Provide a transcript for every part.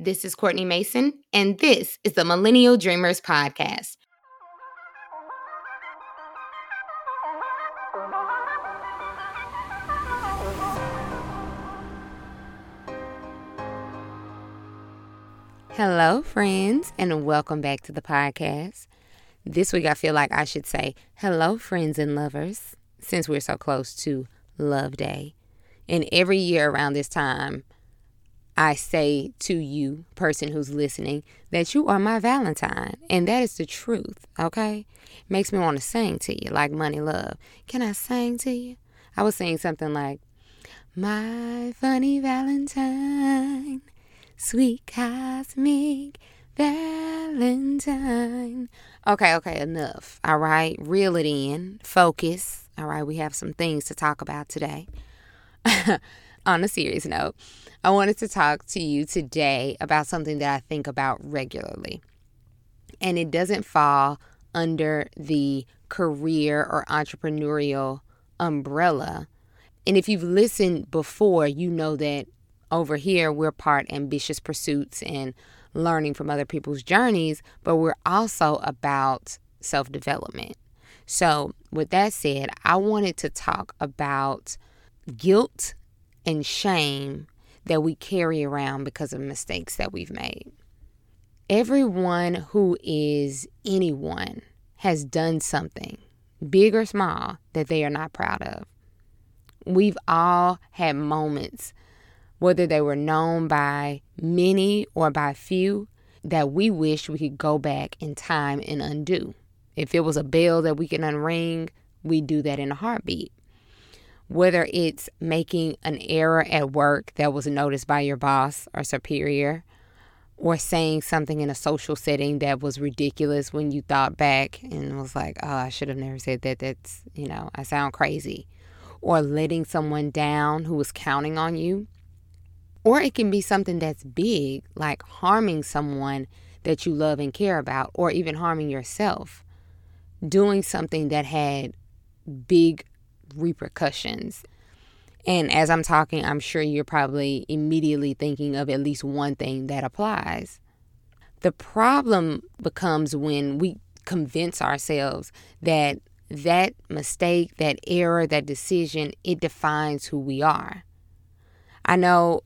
This is Courtney Mason, and this is the Millennial Dreamers Podcast. Hello, friends, and welcome back to the podcast. This week, I feel like I should say hello, friends and lovers, since we're so close to Love Day. And every year around this time, I say to you, person who's listening, that you are my Valentine. And that is the truth, okay? Makes me want to sing to you like Money Love. Can I sing to you? I was saying something like, My funny Valentine, sweet cosmic Valentine. Okay, okay, enough. All right, reel it in, focus. All right, we have some things to talk about today. On a serious note, I wanted to talk to you today about something that I think about regularly. And it doesn't fall under the career or entrepreneurial umbrella. And if you've listened before, you know that over here we're part ambitious pursuits and learning from other people's journeys, but we're also about self development. So, with that said, I wanted to talk about guilt and shame that we carry around because of mistakes that we've made. Everyone who is anyone has done something, big or small, that they are not proud of. We've all had moments, whether they were known by many or by few, that we wish we could go back in time and undo. If it was a bell that we can unring, we do that in a heartbeat whether it's making an error at work that was noticed by your boss or superior, or saying something in a social setting that was ridiculous when you thought back and was like, oh, I should have never said that. That's, you know, I sound crazy. Or letting someone down who was counting on you. Or it can be something that's big, like harming someone that you love and care about, or even harming yourself. Doing something that had big repercussions. And as I'm talking, I'm sure you're probably immediately thinking of at least one thing that applies. The problem becomes when we convince ourselves that that mistake, that error, that decision, it defines who we are. I know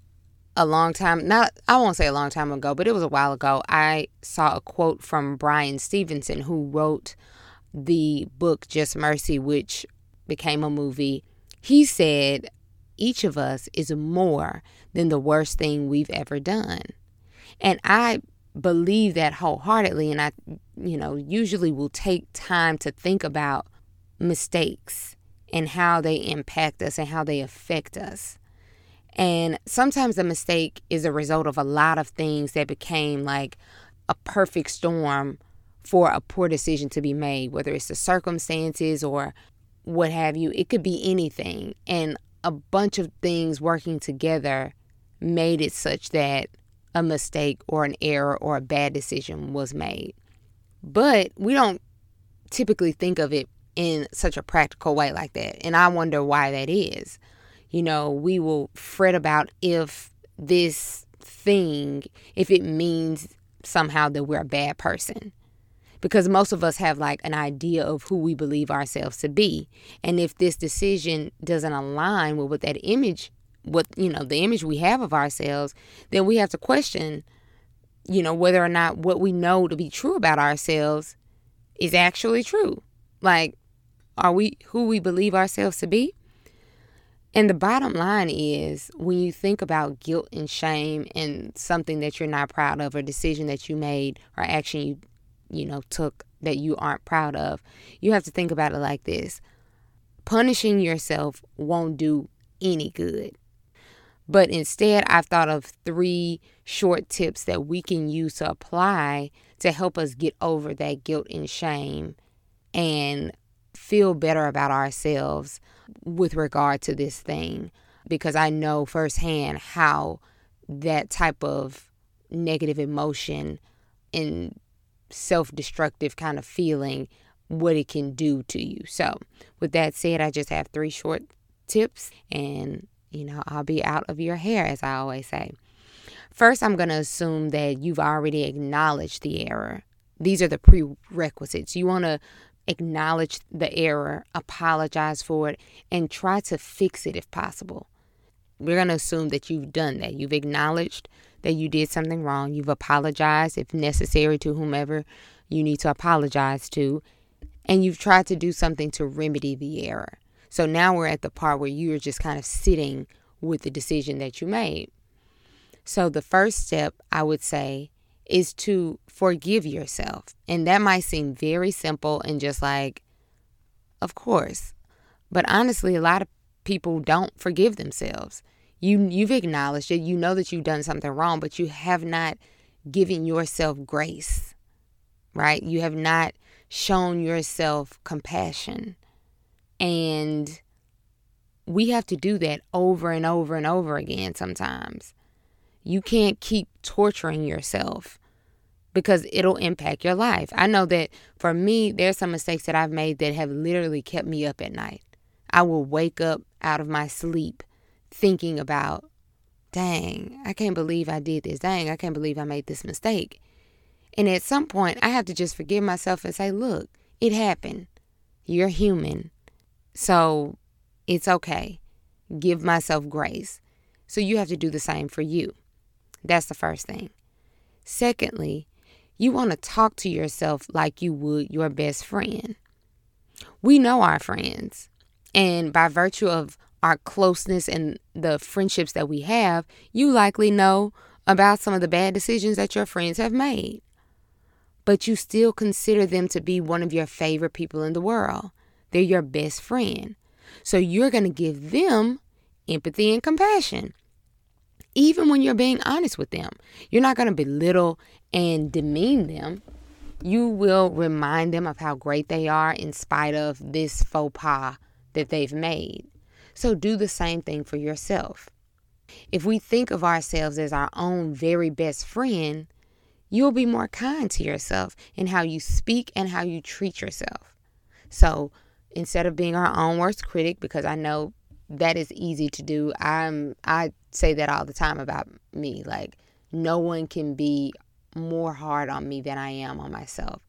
a long time, not I won't say a long time ago, but it was a while ago, I saw a quote from Bryan Stevenson who wrote the book Just Mercy, which became a movie, he said, each of us is more than the worst thing we've ever done. And I believe that wholeheartedly. And I, you know, usually will take time to think about mistakes and how they impact us and how they affect us. And sometimes a mistake is a result of a lot of things that became like a perfect storm for a poor decision to be made, whether it's the circumstances or what have you. It could be anything. And a bunch of things working together made it such that a mistake or an error or a bad decision was made. But we don't typically think of it in such a practical way like that. And I wonder why that is. You know, we will fret about if this thing, if it means somehow that we're a bad person because most of us have like an idea of who we believe ourselves to be. And if this decision doesn't align with what that image, what, you know, the image we have of ourselves, then we have to question, you know, whether or not what we know to be true about ourselves is actually true. Like, are we who we believe ourselves to be? And the bottom line is when you think about guilt and shame and something that you're not proud of, or decision that you made, or action you you know, took that you aren't proud of, you have to think about it like this punishing yourself won't do any good. But instead, I've thought of three short tips that we can use to apply to help us get over that guilt and shame and feel better about ourselves with regard to this thing. Because I know firsthand how that type of negative emotion and self destructive kind of feeling, what it can do to you. So, with that said, I just have three short tips, and you know, I'll be out of your hair, as I always say. First, I'm going to assume that you've already acknowledged the error. These are the prerequisites. You want to acknowledge the error, apologize for it, and try to fix it if possible. We're going to assume that you've done that. You've acknowledged that you did something wrong. You've apologized, if necessary, to whomever you need to apologize to. And you've tried to do something to remedy the error. So now we're at the part where you're just kind of sitting with the decision that you made. So the first step, I would say, is to forgive yourself. And that might seem very simple and just like, of course. But honestly, a lot of people don't forgive themselves. You you've acknowledged it, you know that you've done something wrong, but you have not given yourself grace. Right? You have not shown yourself compassion. And we have to do that over and over and over again sometimes. You can't keep torturing yourself because it'll impact your life. I know that for me, there's some mistakes that I've made that have literally kept me up at night. I will wake up out of my sleep thinking about, dang, I can't believe I did this. Dang, I can't believe I made this mistake. And at some point, I have to just forgive myself and say, look, it happened. You're human. So it's okay. Give myself grace. So you have to do the same for you. That's the first thing. Secondly, you want to talk to yourself like you would your best friend. We know our friends, and by virtue of our closeness and the friendships that we have, you likely know about some of the bad decisions that your friends have made. But you still consider them to be one of your favorite people in the world. They're your best friend. So you're going to give them empathy and compassion even when you're being honest with them. You're not going to belittle and demean them. You will remind them of how great they are in spite of this faux pas that they've made. So do the same thing for yourself. If we think of ourselves as our own very best friend, you'll be more kind to yourself in how you speak and how you treat yourself. So instead of being our own worst critic, because I know that is easy to do. I'm I say that all the time about me. Like no one can be more hard on me than I am on myself.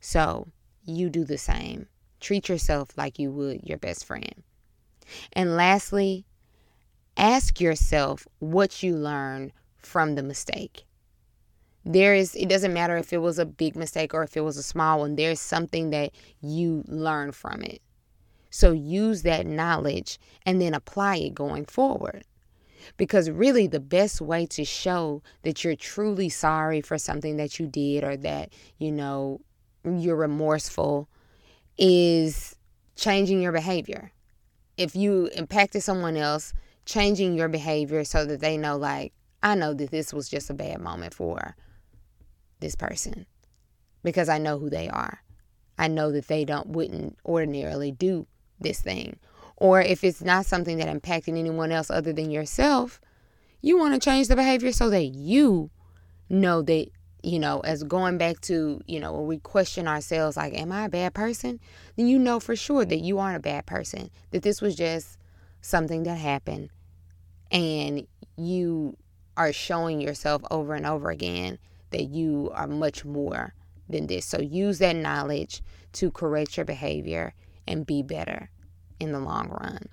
So, you do the same. Treat yourself like you would your best friend. And lastly, ask yourself what you learned from the mistake. There is, it doesn't matter if it was a big mistake or if it was a small one, there's something that you learn from it. So use that knowledge and then apply it going forward. Because really, the best way to show that you're truly sorry for something that you did or that, you know, you're remorseful is changing your behavior. If you impacted someone else, changing your behavior so that they know, like, I know that this was just a bad moment for this person because I know who they are. I know that they don't wouldn't ordinarily do this thing. Or if it's not something that impacted anyone else other than yourself, you want to change the behavior so that you know that, you know, as going back to, you know, when we question ourselves, like, am I a bad person? Then you know for sure that you aren't a bad person, that this was just something that happened. And you are showing yourself over and over again that you are much more than this. So use that knowledge to correct your behavior and be better in the long run.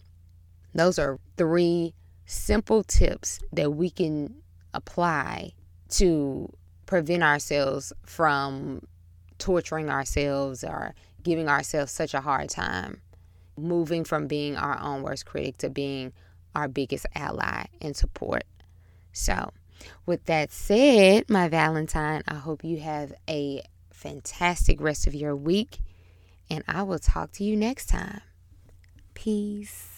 Those are three simple tips that we can apply to prevent ourselves from torturing ourselves or giving ourselves such a hard time. Moving from being our own worst critic to being our biggest ally and support. So, with that said, my Valentine, I hope you have a fantastic rest of your week and I will talk to you next time. Peace.